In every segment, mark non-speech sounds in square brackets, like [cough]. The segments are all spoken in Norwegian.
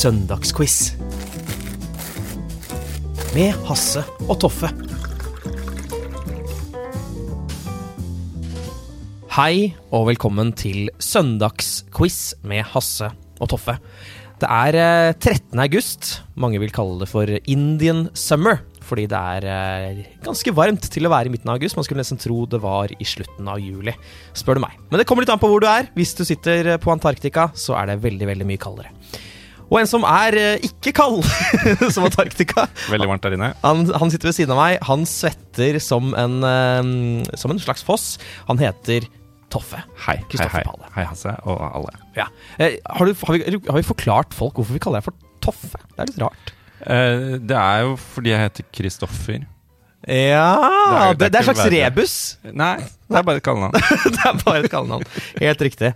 Søndagsquiz. Med Hasse og Toffe. Hei og velkommen til søndagsquiz med Hasse og Toffe. Det er eh, 13. august. Mange vil kalle det for Indian summer. Fordi det er eh, ganske varmt til å være i midten av august. Man skulle nesten tro det var i slutten av juli, spør du meg. Men det kommer litt an på hvor du er. Hvis du sitter på Antarktika, så er det veldig, veldig mye kaldere. Og en som er eh, ikke kald [laughs] som Antarktika. Veldig varmt der inne. Han, han sitter ved siden av meg. Han svetter som en, eh, som en slags foss. Han heter Toffe. Hei, hei, Kristoffer hei. Pale. Hei, Hasse og alle. Ja. Eh, har, du, har, vi, har vi forklart folk hvorfor vi kaller deg for Toffe? Det er litt rart. Eh, det er jo fordi jeg heter Kristoffer. Ja Det, er en slags rebus. Nei, det er bare et kallenavn. [laughs] det er bare et kallenavn. Helt riktig.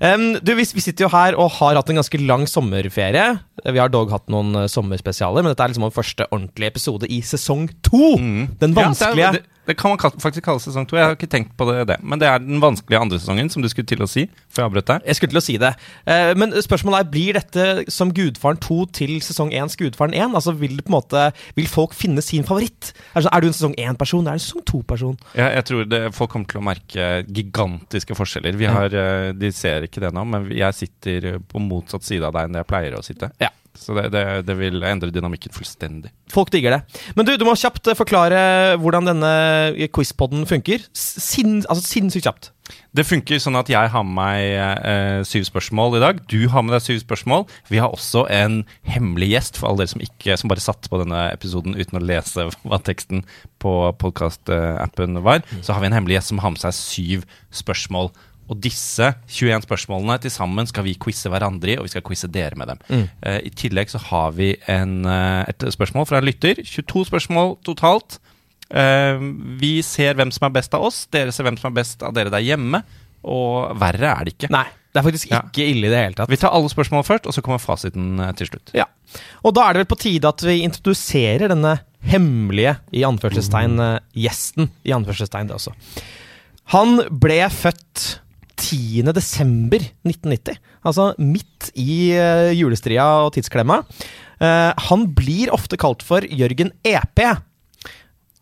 Um, du, vi, vi sitter jo her og har hatt en ganske lang sommerferie. Vi har dog hatt noen uh, sommerspesialer, men dette er liksom vår første ordentlige episode i sesong to. Den Ja, vanskelige er- det, kan man faktisk kalle sesong to. Jeg har ikke tenkt på det, det. Men det er den vanskelige andre sesongen, som du skulle til å si. Før jeg avbrøt deg. Jeg skulle til å si det. Eh, men spørsmålet er, blir dette som Gudfaren 2 til sesong 1s Gudfaren 1? Altså, vil, det på en måte, vil folk finne sin favoritt? Sånn, er du en sesong 1-person? Er du en sesong 2-person? Jeg, jeg tror det, folk kommer til å merke gigantiske forskjeller. Vi har, eh, De ser ikke det nå, men jeg sitter på motsatt side av deg enn det jeg pleier å sitte. Ja. Så det, det, det vil endre dynamikken fullstendig. Folk digger det. Men du, du må kjapt eh, forklare hvordan denne quizpodden funker. Sin, altså Sinnssykt kjapt. Det funker sånn at jeg har med meg eh, syv spørsmål i dag. Du har med deg syv spørsmål. Vi har også en hemmelig gjest for alle dere som, ikke, som bare satt på denne episoden uten å lese [laughs] hva teksten på podkast-appen var. Så har vi en hemmelig gjest som har med seg syv spørsmål. Og disse 21 spørsmålene til sammen skal vi quize hverandre i, og vi skal quize dere med dem. Eh, I tillegg så har vi en, uh, et spørsmål fra en lytter. 22 spørsmål totalt. Uh, vi ser hvem som er best av oss, dere ser hvem som er best av dere der hjemme. Og verre er det ikke. Nei, det er faktisk Ja. ikke ille i det hele tatt. Vi tar alle spørsmålene først, og så kommer fasiten til slutt. Ja. Og da er det vel på tide at vi introduserer denne hemmelige, i anførselstegn, mm. gjesten. I anførselstegn, det også. Han ble født 10. desember 1990. Altså midt i eh, julestria og tidsklemma. Eh, han blir ofte kalt for Jørgen EP.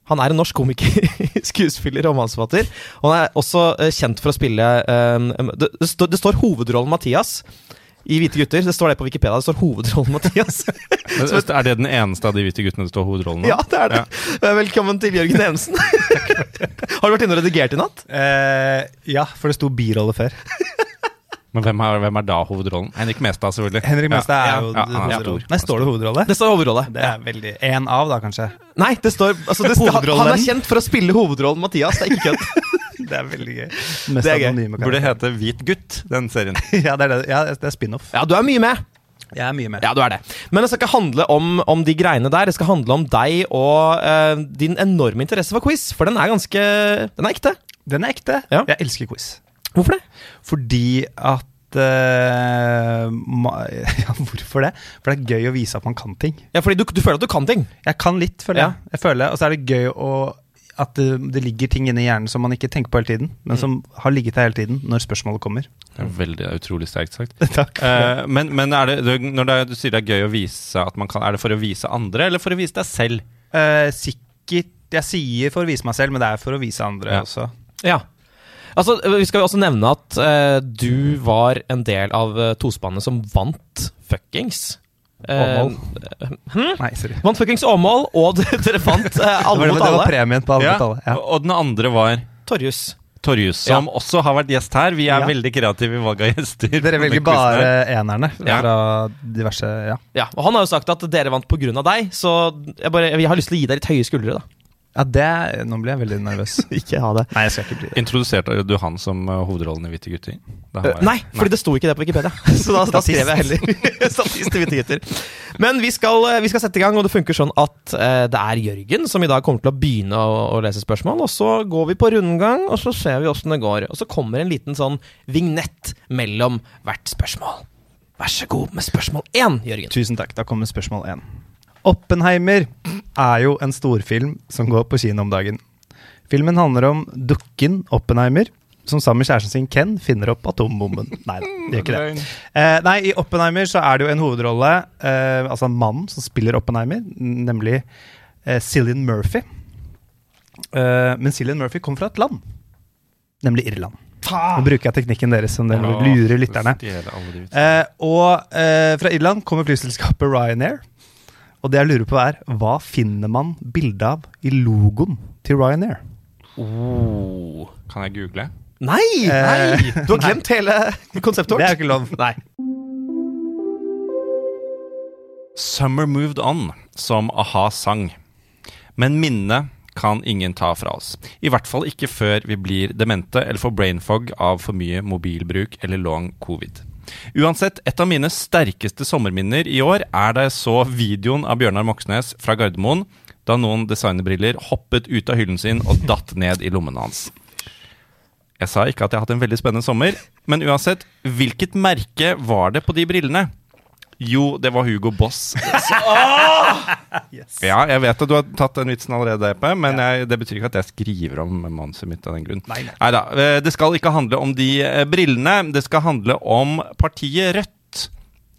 Han er en norsk komiker, [laughs] skuespiller og mannsforfatter. Og han er også eh, kjent for å spille det står hovedrollen Mathias i Hvite gutter. Det står det på Wikipedia. Det står hovedrollen Mathias. [laughs] er det den eneste av de hvite guttene det står hovedrollen av? ja, det er det. Ja. Velkommen til Jørgen Evensen. [laughs] Har du vært inne og redigert i natt? Eh, ja, for det sto birolle før. Men hvem er, hvem er da hovedrollen? Henrik Mestad, selvfølgelig. Henrik Mestad Ja. er jo Ja, hovedrollen. stor. Nei, står det hovedrolle? Det står hovedrolle. Det er veldig En av, da, kanskje. Nei, det står altså, det, [laughs] han, han er kjent for å spille hovedrollen Mathias. Det er ikke kødd. [laughs] Det er veldig gøy. Det er gøy. Burde hete Hvit gutt, den serien. [laughs] ja, det er, det. Ja, det er spin-off. Ja, du er mye med. Jeg er mye mer. Ja, du er det. Men det skal ikke handle om, om de greiene der. Det skal handle om deg og uh, din enorme interesse for quiz. For den er ganske Den er ekte. Den er ekte. Ja. Jeg elsker quiz. Hvorfor det? Fordi at Uh, ma [laughs] ja, Hvorfor det? For det er gøy å vise at man kan ting. Ja, fordi du, du føler at du kan ting. Jeg kan litt, føler Ja. jeg. jeg føler, Og så er det gøy å at det, det ligger ting inni hjernen som man ikke tenker på hele tiden, men Mm. som har ligget der hele tiden når spørsmålet kommer. Det er veldig er utrolig sterkt sagt. [laughs] Takk. Uh, men men er det, du- når det, du sier det er gøy å vise at man kan Er det for å vise andre, eller for å vise deg selv? Uh, sikkert Jeg sier for å vise meg selv, men det er for å vise andre Ja. også. Ja. Altså, Vi skal jo også nevne at uh, du var en del av uh, tospannet som vant fuckings. Uh, Åmål. Nei, sorry. vant fuckings Åmål, og [laughs] dere fant alle mot Det var, alle det, var premien på alle Ja, mot alle. Ja. Og den andre var Torjus. Torjus, som også har vært gjest her. Vi er Ja. veldig kreative i valg av gjester. Dere velger bare enerne Ja. fra diverse Ja. Ja, og Han har jo sagt at dere vant pga. deg, så jeg, bare, jeg har lyst til å gi deg litt høye skuldre. da Ja, det, Nå ble jeg veldig nervøs. [laughs] Ikke ha det. Nei, jeg skal ikke bli det. Introduserte du han som eh, hovedrollen i Hvite gutter? Eh, var- nei, fordi det sto ikke det på Wikipedia. [laughs] Så da, da skrev jeg heller [laughs] Statist til hvite gutter. Men vi skal, eh, vi skal sette i gang, og det funker sånn at uh, det er Jørgen som i dag kommer til å begynne å, å lese spørsmål. Og så går vi på rundgang, og så ser vi åssen det går. Og så kommer en liten sånn vignett mellom hvert spørsmål. Vær så god med spørsmål én, Jørgen. Tusen takk. Da kommer spørsmål én. Oppenheimer er jo en storfilm som går på kino om dagen. Filmen handler om dukken Oppenheimer, som sammen med kjæresten sin Ken finner opp atombomben. Nei, det gjør ikke det. Eh, nei, I Oppenheimer så er det jo en hovedrolle, eh, altså en mann som spiller Oppenheimer, nemlig eh, Cillian Murphy. Eh, men Cillian Murphy kommer fra et land, nemlig Irland. Nå bruker jeg teknikken deres som dere lurer lytterne. Eh, og eh, fra Irland kommer flyselskapet Ryanair. Og det jeg lurer på er, hva finner man bilde av i logoen til Ryanair? Oh. Kan jeg google? Nei! Eh, nei! [laughs] Du har glemt hele konseptet vårt. Det er ikke lov. Nei. Summer Moved On, som a-ha sang. Men minnet kan ingen ta fra oss. I hvert fall ikke før vi blir demente eller får brain fog av for mye mobilbruk eller long covid. Uansett, et av mine sterkeste sommerminner i år er da jeg så videoen av Bjørnar Moxnes fra Gardermoen, da noen designerbriller hoppet ut av hyllen sin og datt ned i lommene hans. Jeg sa ikke at jeg har hatt en veldig spennende sommer, men uansett, hvilket merke var det på de brillene? Jo, det var Hugo Boss. [laughs] Ja, jeg vet at du har tatt den vitsen allerede, Epe, men jeg, det betyr ikke at jeg skriver om manuset mitt av den grunn. Nei, nei. Neida, eh, Det skal ikke handle om de eh, brillene, det skal handle om partiet Rødt.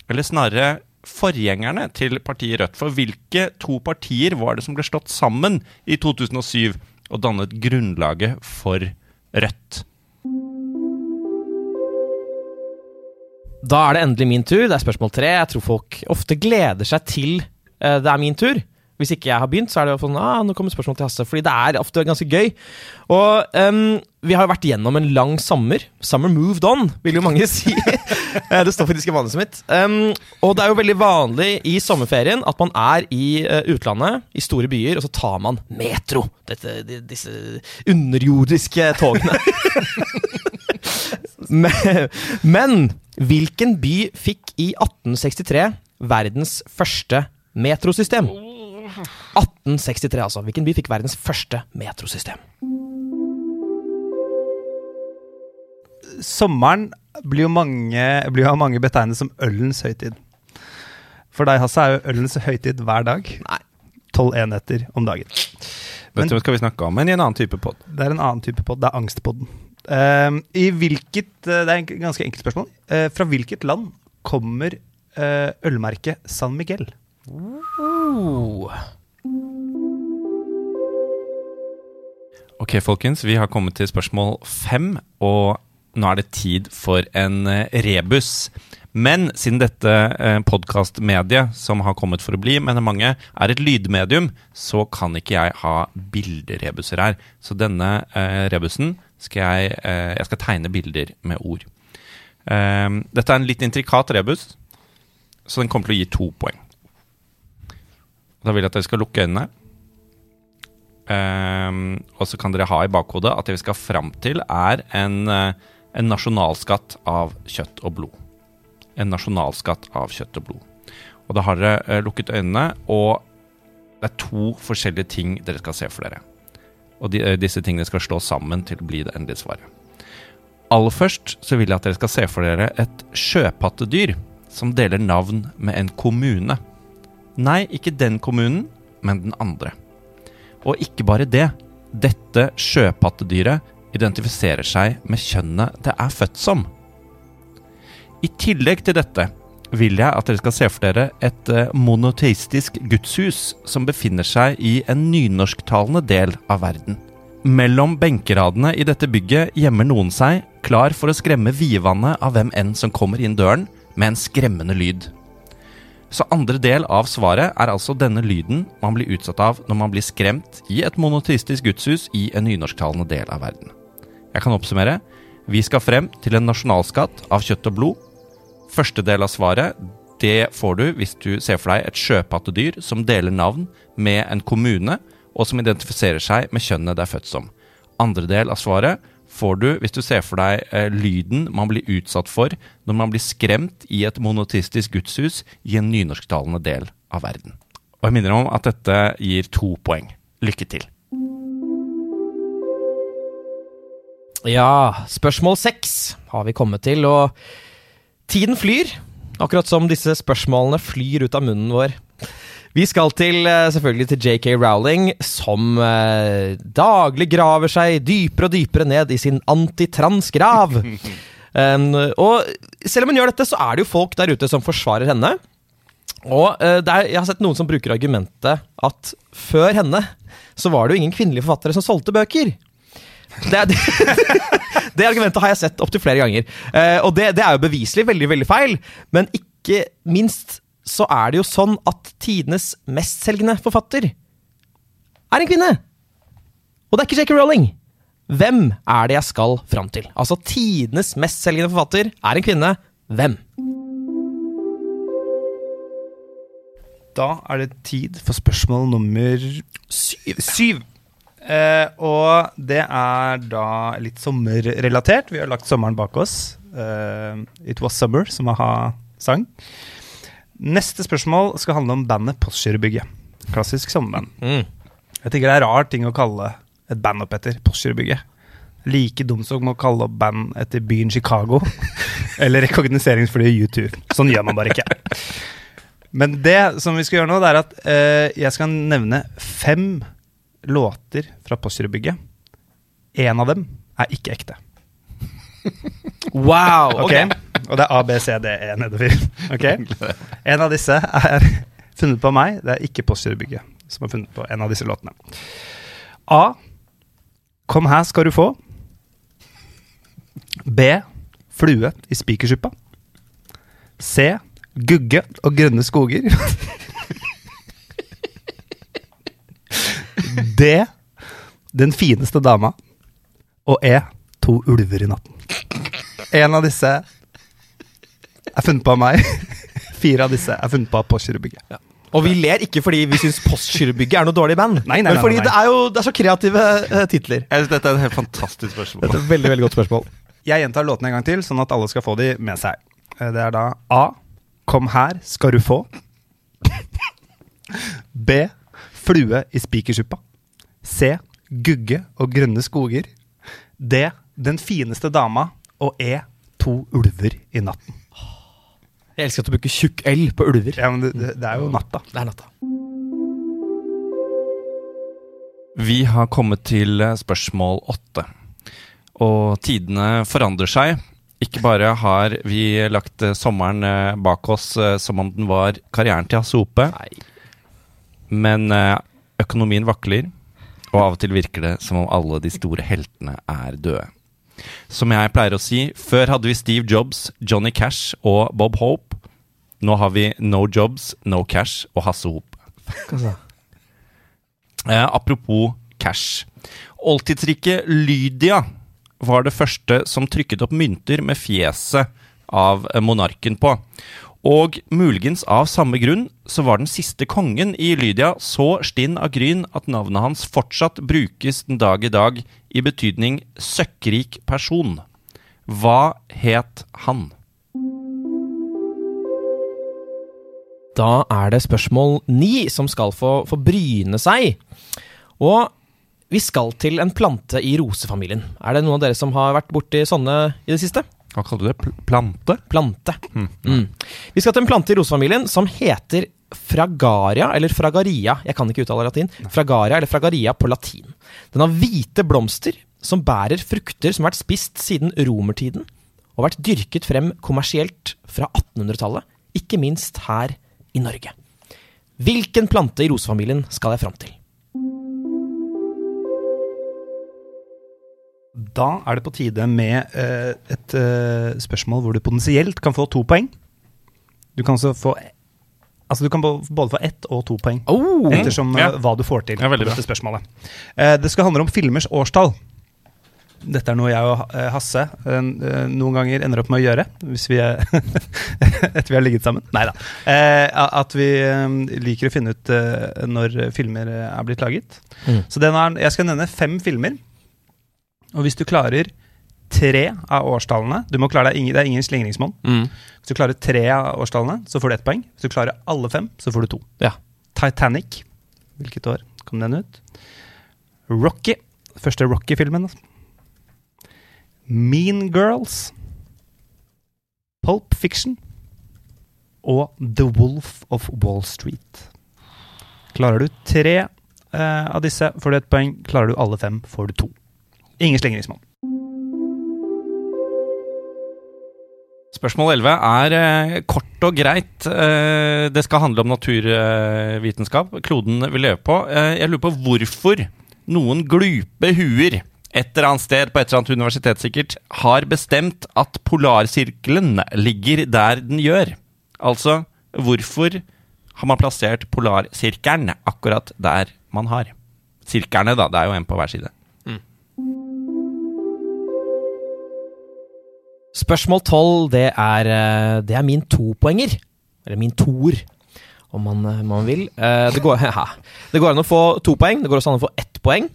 Eller snarere forgjengerne til partiet Rødt. For hvilke to partier var det som ble slått sammen i 2007 og dannet grunnlaget for Rødt? Da er det endelig min tur. Det er spørsmål tre. Jeg tror folk ofte gleder seg til uh, det er min tur. Hvis ikke jeg har begynt, så er det jo sånn ah, nå kommer spørsmål til Hasse. Fordi det er ofte ganske gøy. Og um, vi har jo vært gjennom en lang sommer. Summer moved on, vil jo mange [laughs] si. Eh, det står faktisk i manuset mitt. Um, og det er jo veldig vanlig i sommerferien at man er i uh, utlandet, i store byer, og så tar man metro. Dette, disse underjordiske togene. [laughs] [laughs] Men, men hvilken by fikk i 1863 verdens første metrosystem? 1863, altså. Hvilken by fikk verdens første metrosystem? Sommeren blir jo mange, blir jo av mange betegnet som ølens høytid. For deg, Hasse, er jo ølens høytid hver dag. Nei. Tolv enheter om dagen. Men- Dette skal vi snakke om, men i en annen type pod. Det er en annen type pod. Det er angstpodden. Ehm, I hvilket eh, Det er et ganske enkelt spørsmål. Eh, fra hvilket land kommer eh, ølmerket San Miguel? Ok, folkens, vi har kommet til spørsmål fem, og nå er det tid for en rebus. Men siden dette podkastmediet, som har kommet for å bli, mener mange, er et lydmedium, så kan ikke jeg ha bilderebuser her. Så denne rebusen skal jeg, eh, jeg skal tegne bilder med ord. Eh, dette er en litt intrikat rebus, så den kommer til å gi to poeng. Da vil jeg at dere skal lukke øynene. Um, og så kan dere ha i bakhodet at det vi skal fram til, er en, eh, en nasjonalskatt av kjøtt og blod. En nasjonalskatt av kjøtt og blod. Og da har dere eh, lukket øynene, og det er to forskjellige ting dere skal se for dere. Og de, eh, disse tingene skal slå sammen til å bli det endelige svaret. Aller først så vil jeg at dere skal se for dere et sjøpattedyr som deler navn med en kommune. Nei, ikke den kommunen, men den andre. Og ikke bare det. Dette sjøpattedyret identifiserer seg med kjønnet det er født som. I tillegg til dette vil jeg at dere skal se for dere et eh, monoteistisk gudshus som befinner seg i en nynorsktalende del av verden. Mellom benkeradene i dette bygget gjemmer noen seg, klar for å skremme vidvannet av hvem enn som kommer inn døren, med en skremmende lyd. Så andre del av svaret er altså denne lyden man blir utsatt av når man blir skremt i et monoteistisk gudshus i en nynorsktalende del av verden. Jeg kan oppsummere. Vi skal frem til en nasjonalskatt av kjøtt og blod. Første del av svaret det får du hvis du ser for deg et sjøpattedyr som deler navn med en kommune, og som identifiserer seg med kjønnet det er født som. Andre del av svaret får du hvis du ser for deg eh, lyden man blir utsatt for når man blir skremt i et monotistisk gudshus i en nynorsktalende del av verden. Og jeg minner om at dette gir to poeng. Lykke til. Ja, spørsmål seks har vi kommet til, og tiden flyr. Akkurat som disse spørsmålene flyr ut av munnen vår. Vi skal til, eh, selvfølgelig til JK Rowling, som eh, daglig graver seg dypere og dypere ned i sin antitransgrav. [laughs] um, og selv om hun gjør dette, så er det jo folk der ute som forsvarer henne. Og uh, er, jeg har sett noen som bruker argumentet at før henne så var det jo ingen kvinnelige forfattere som solgte bøker. Det, det, [laughs] det argumentet har jeg sett opptil flere ganger. Eh, og det, det er jo beviselig veldig, veldig feil. Men ikke minst så er det jo sånn at tidenes mestselgende forfatter er en kvinne! Og det er ikke J.K. Rowling. Hvem er det jeg skal fram til? Altså, tidenes mestselgende forfatter er en kvinne. Hvem? Da er det tid for spørsmål nummer syv. syv. Eh, og det er da litt sommerrelatert. Vi har lagt sommeren bak oss. Eh, It Was Summer, som a-ha sang. Neste spørsmål skal handle om bandet Postgirobygget. Klassisk sommerband. Mm. Jeg tenker det er rar ting å kalle et band opp etter Postgirobygget. Like dumt som å kalle opp band etter byen Chicago. [laughs] eller rekognoseringsflyet U2. Sånn gjør man bare ikke. Men det som vi skal gjøre nå, det er at eh, jeg skal nevne fem låter fra Postgirobygget. Én av dem er ikke ekte. Wow! Ok, Og det er A, B, C, D, E nedover. Ok? En av disse er funnet på meg. Det er ikke Postgirobygget som har funnet på en av disse låtene. A. Kom her skal du få. B. Flue i spikersuppa. C. Gugge og grønne skoger. [laughs] D. Den fineste dama. Og E. To ulver i natten. En av disse er funnet på av meg. Fire av disse er funnet på av Postgirobygget. Og vi ler ikke fordi vi syns Postgirobygget er noe dårlig band, Nei, nei, nei, men fordi nei, det er jo det er så kreative eh, titler. Jeg synes Dette er et helt fantastisk spørsmål. Dette er et veldig, veldig godt spørsmål. Jeg gjentar låtene en gang til, sånn at alle skal få de med seg. Eh, Det er da A. Kom her skal du få. B. Flue i spikersuppa. C. Gugge og grønne skoger. D. Den fineste dama. Og E. To ulver i natten. Jeg elsker at du bruker tjukk L på ulver. Ja, men det, det, er jo natta. Det er natta. Vi har kommet til eh, spørsmål åtte. Og tidene forandrer seg. Ikke bare har vi lagt eh, sommeren eh, bak oss som om den var karrieren til Hasse Ope. Nei. Men eh, økonomien vakler, og av og til virker det som om alle de store heltene er døde. Som jeg pleier å si, før hadde vi Steve Jobs, Johnny Cash og Bob Hope. Nå har vi No Jobs, No Cash og Hasse Hop. Eh, apropos cash. Oldtidsriket Lydia var det første som trykket opp mynter med fjeset av monarken på. Og muligens av samme grunn så var den siste kongen i Lydia så stinn av gryn at navnet hans fortsatt brukes den dag i dag i betydning søkkrik person. Hva het han? Da er det spørsmål ni som skal få, få bryne seg. Og vi skal til en plante i rosefamilien. Er det noen av dere som har vært borti sånne i det siste? Hva kalte du det? Plante? plante? Plante. Mm. Vi skal til en plante i rosefamilien som heter fragaria, eller fragaria, jeg kan ikke uttale latin. Fragaria eller fragaria på latin. Den har hvite blomster som bærer frukter som har vært spist siden romertiden, og vært dyrket frem kommersielt fra 1800-tallet, ikke minst her i Norge. Hvilken plante i rosefamilien skal jeg fram til? Da er det på tide med eh, et eh, spørsmål hvor du potensielt kan få to poeng. Du kan også få Altså du kan både få ett og to poeng, Oh, ettersom eh, ja. hva du får til Ja, på dette spørsmålet. Eh, det skal handle om filmers årstall. Dette er noe jeg og eh, Hasse eh, noen ganger ender opp med å gjøre, hvis vi er [laughs] etter vi har ligget sammen. Nei da. At vi liker å finne ut når filmer er blitt laget. Mm. Så den er, jeg skal nevne fem filmer. Og hvis du klarer tre av årstallene du må klare deg, Det er ingen slingringsmonn. Mm. Hvis du klarer tre av årstallene, så får du ett poeng. Hvis du klarer alle fem, så får du to. Ja. Titanic. Hvilket år kom den ut? Rocky. Første Rocky-filmen. altså. Mean Girls. Pulp Fiction. Og The Wolf of Wall Street. Klarer du tre eh, av disse, får du ett poeng. Klarer du alle fem, får du to. Ingen slingringsmonn. Spørsmål 11 er eh, kort og greit. Eh, det skal handle om naturvitenskap. kloden vi lever på. Eh, jeg lurer på hvorfor noen glupe huer et eller annet sted på et eller annet universitet sikkert har bestemt at polarsirkelen ligger der den gjør. Altså, hvorfor har man plassert polarsirkelen akkurat der man har? Sirklene, da. Det er jo en på hver side. Spørsmål tolv, det, eh, det er min topoenger. Eller min toer, om man, eh, man vil. Eh, Det går, [laughs] ja. det går an å få to poeng, det går også an å få ett poeng.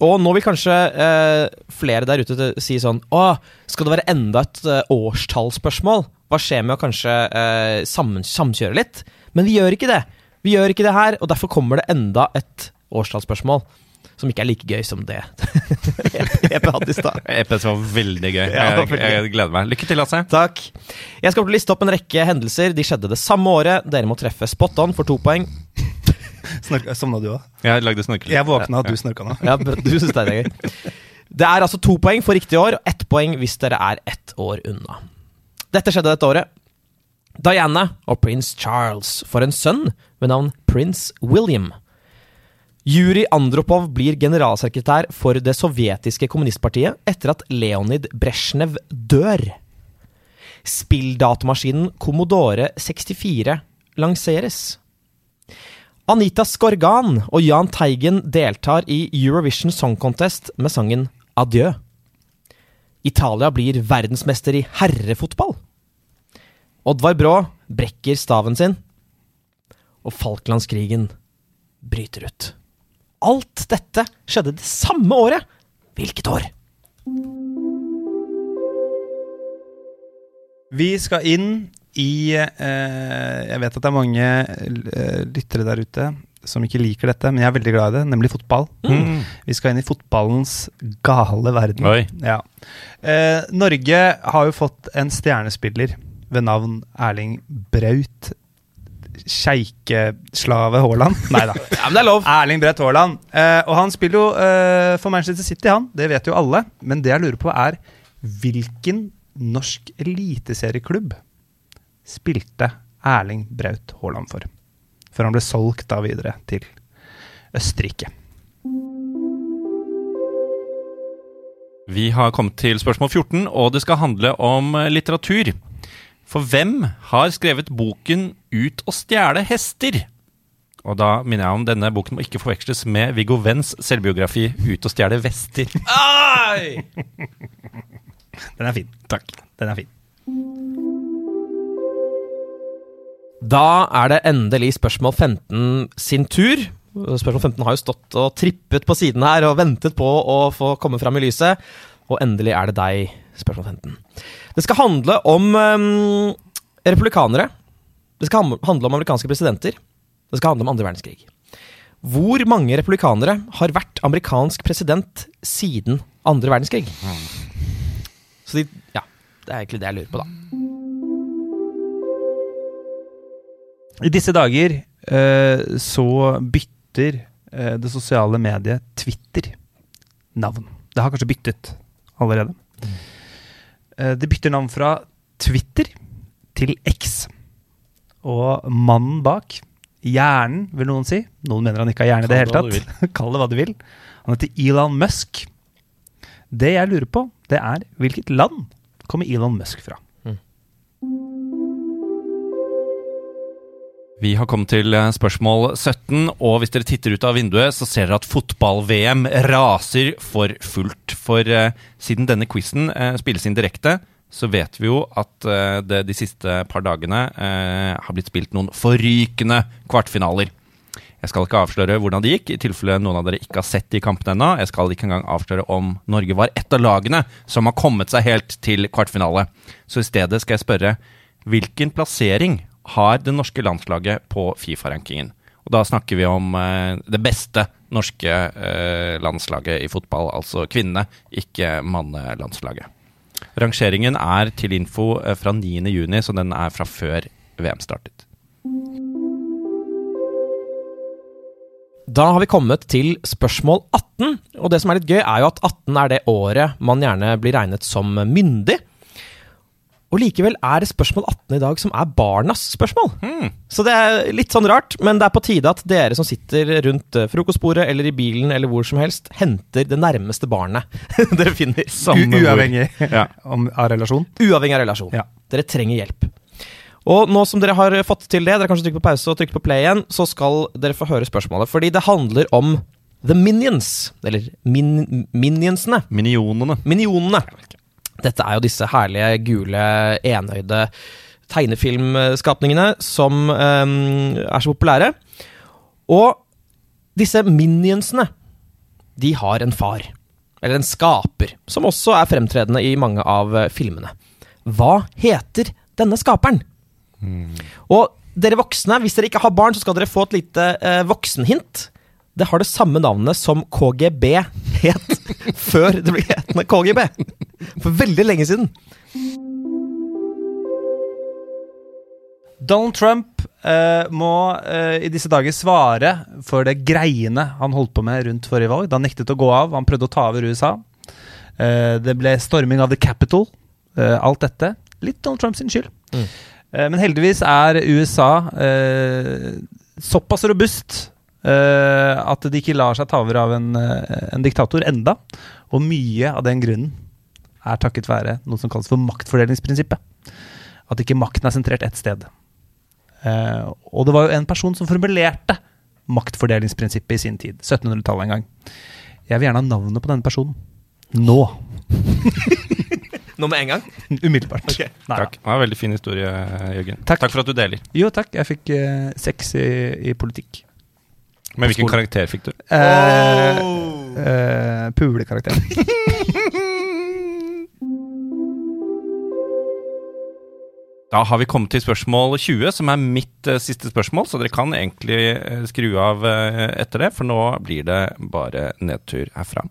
Og nå vil kanskje flere der ute si sånn Å, skal det være enda et årstallsspørsmål? Hva skjer med å kanskje sammen, samkjøre litt? Men vi gjør ikke det. Vi gjør ikke det her, og derfor kommer det enda et årstallsspørsmål. Som ikke er like gøy som det [laughs] EP hadde i stad. EPS var veldig gøy. Ja, Jeg, veldig jeg gleder meg. Lykke til, Lasse. Takk. Jeg skal liste opp en rekke hendelser. De skjedde det samme året. Dere må treffe spot on for to poeng. [laughs] Sovna du òg? Jeg lagde snorkelyd. Jeg våkna, og du snorka nå. Ja, du synes det er gøy. Det er altså to poeng for riktig år, og ett poeng hvis dere er ett år unna. Dette skjedde dette året. Diana og prins Charles får en sønn ved navn prins William. Juri Andropov blir generalsekretær for det sovjetiske kommunistpartiet etter at Leonid Brezjnev dør. Spilldatamaskinen Commodore 64 lanseres. Anita Skorgan og Jahn Teigen deltar i Eurovision Song Contest med sangen Adjø. Italia blir verdensmester i herrefotball. Oddvar Brå brekker staven sin. Og Falklandskrigen bryter ut. Alt dette skjedde det samme året. Hvilket år? Vi skal inn i eh, Jeg vet at det er mange eh, lyttere der ute som ikke liker dette, men jeg er veldig glad i det, nemlig fotball. Mm. Vi skal inn i fotballens gale verden. Oi. Ja. Eh, Norge har jo fått en stjernespiller ved navn Erling Braut Sjeikeslave Haaland. Nei da. [laughs] Ja, men det er lov. Erling Braut Haaland. Eh, og han spiller jo eh, for Manchester City, han. Det vet jo alle. Men det jeg lurer på, er hvilken norsk eliteserieklubb spilte Erling Braut Haaland for? Før han ble solgt da videre til Østerrike. Vi har kommet til spørsmål 14, og det skal handle om litteratur. For hvem har skrevet boken 'Ut og stjele hester'? Og da minner jeg om denne boken må ikke forveksles med Viggo Venns selvbiografi 'Ut og stjele vester'. Den er fin. Takk. Den er fin. Da er det endelig spørsmål 15 sin tur. Spørsmål 15 har jo stått og trippet på siden her og ventet på å få komme fram i lyset. Og endelig er det deg, spørsmål 15. Det skal handle om um, republikanere. Det skal handle om amerikanske presidenter. Det skal handle om andre verdenskrig. Hvor mange republikanere har vært amerikansk president siden andre verdenskrig? Så de, ja, det er egentlig det jeg lurer på, da. I disse dager eh, så bytter eh, det sosiale mediet Twitter navn. Det har kanskje byttet allerede. Eh, det bytter navn fra Twitter til X. Og mannen bak, hjernen, vil noen si. Noen mener han ikke har hjerne i det hele tatt. [laughs] Kall det hva du vil. Han heter Elon Musk. Det jeg lurer på, det er hvilket land kommer Elon Musk fra? Vi har kommet til eh, spørsmål 17, og hvis dere titter ut av vinduet, så ser dere at fotball-VM raser for fullt. For eh, siden denne quizen eh, spilles inn direkte, så vet vi jo at eh, det de siste par dagene eh, har blitt spilt noen forrykende kvartfinaler. Jeg skal ikke avsløre hvordan det gikk, i tilfelle noen av dere ikke har sett de kampene ennå. Jeg skal ikke engang avsløre om Norge var ett av lagene som har kommet seg helt til kvartfinale. Så i stedet skal jeg spørre hvilken plassering har det norske landslaget på Fifa-rankingen? Og da snakker vi om eh, det beste norske eh, landslaget i fotball, altså kvinnene, ikke mannelandslaget. Rangeringen er til info eh, fra 9.6, så den er fra før VM startet. Da har vi kommet til spørsmål 18. Og det som er litt gøy, er jo at 18 er det året man gjerne blir regnet som myndig. Og likevel er det spørsmål 18 i dag som er barnas spørsmål. Så det er litt sånn rart, men det er på tide at dere som sitter rundt eh, frokostbordet eller i bilen eller hvor som helst, henter det nærmeste barnet [laughs] dere finner. U uavhengig [laughs] Ja. om, av relasjon. Uavhengig av relasjon. Ja. Dere trenger hjelp. Og nå som dere har fått til det, dere kanskje trykker på pause og trykker på play igjen, så skal dere få høre spørsmålet. Fordi det handler om The Minions. Eller min, Minionsene. Minionene. Minionene. Dette er jo disse herlige, gule, enøyde tegnefilmskapningene som um, er så populære. Og disse minionsene, de har en far. Eller en skaper, som også er fremtredende i mange av eh, filmene. Hva heter denne skaperen? Og dere voksne, hvis dere ikke har barn, så skal dere få et lite uh, voksenhint. Det har det samme navnet som KGB het [laughs] før det ble hetende KGB. For veldig lenge siden. Donald Trump eh, må eh, i disse dager svare for det greiene han holdt på med rundt forrige valg. Da han nektet å gå av. Han prøvde å ta over USA. Eh, det ble storming av The Capitol. Eh, alt dette. Litt Donald Trumps skyld. Mm. Eh, men heldigvis er USA eh, såpass robust at de ikke lar seg ta over av en, eh, en diktator enda. Og mye av den grunnen er takket være noe som kalles for maktfordelingsprinsippet. At ikke makten er sentrert ett sted. Eh, og det var jo en person som formulerte maktfordelingsprinsippet i sin tid. 1700-tallet en gang. Jeg vil gjerne ha navnet på denne personen. Nå. Nå med en gang. Umiddelbart. Okay. Nei, Takk. Det var en veldig fin historie, Jørgen. Takk. for at du deler. Jo, takk. Jeg fikk eh, sex i, i politikk. Men hvilken karakter fikk du? Eh, eh, Pulekarakter. [laughs] Da har vi kommet til spørsmål 20, som er mitt eh, siste spørsmål. Så dere kan egentlig eh, skru av eh, etter det, for nå blir det bare nedtur herfra.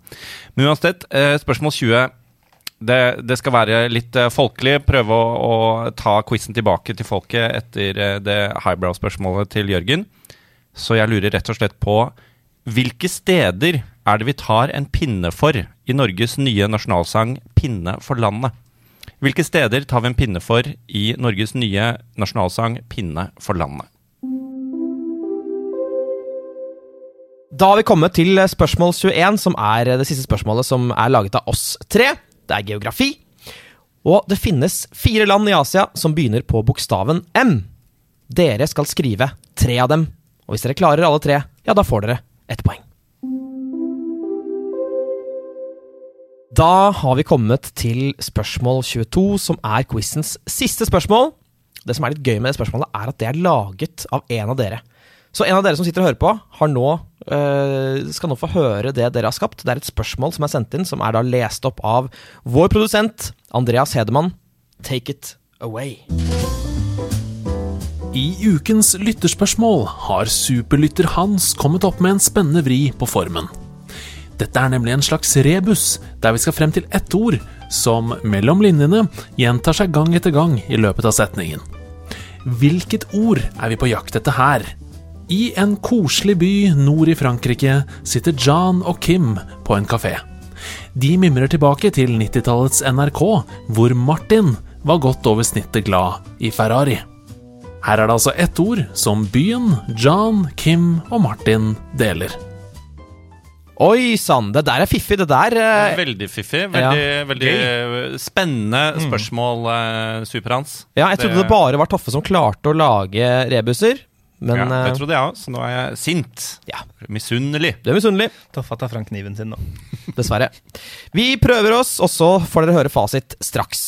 Men uansett, eh, spørsmål 20. Det, det skal være litt eh, folkelig. Prøve å, å ta quizen tilbake til folket etter eh, det highbrow-spørsmålet til Jørgen. Så jeg lurer rett og slett på hvilke steder er det vi tar en pinne for i Norges nye nasjonalsang 'Pinne for landet'? Hvilke steder tar vi en pinne for i Norges nye nasjonalsang 'Pinne for landet'? Da har vi kommet til spørsmål 21, som er det siste spørsmålet som er laget av oss tre. Det er geografi. Og det finnes fire land i Asia som begynner på bokstaven M. Dere skal skrive tre av dem. Og hvis dere klarer alle tre, ja, da får dere ett poeng. Da har vi kommet til spørsmål 22, som er quizens siste spørsmål. Det som er litt gøy med det spørsmålet, er at det er laget av en av dere. Så en av dere som sitter og hører på, nå, øh, skal nå få høre det dere har skapt. Det er et spørsmål som er sendt inn, som er da lest opp av vår produsent Andreas Hedemann. Take it away. I ukens lytterspørsmål har superlytter Hans kommet opp med en spennende vri på formen. Dette er nemlig en slags rebus, der vi skal frem til ett ord som mellom linjene gjentar seg gang etter gang i løpet av setningen. Hvilket ord er vi på jakt etter her? I en koselig by nord i Frankrike sitter John og Kim på en kafé. De mimrer tilbake til 90-tallets NRK, hvor Martin var godt over snittet glad i Ferrari. Her er det altså ett ord som byen, John, Kim og Martin deler. Oi sann, det der er fiffig. Det der øh, Veldig fiffig. Veldig, veldig eh, spennende spørsmål, mm. Super-Hans. Ja, jeg trodde det bare var Toffe som klarte å lage rebuser. Men ja, det eh, trodde jeg òg, så nå er jeg sint. Ja. Misunnelig. du er misunnelig. Toffa tar fram kniven sin nå. Dessverre. Vi prøver oss, og så får dere høre fasit straks.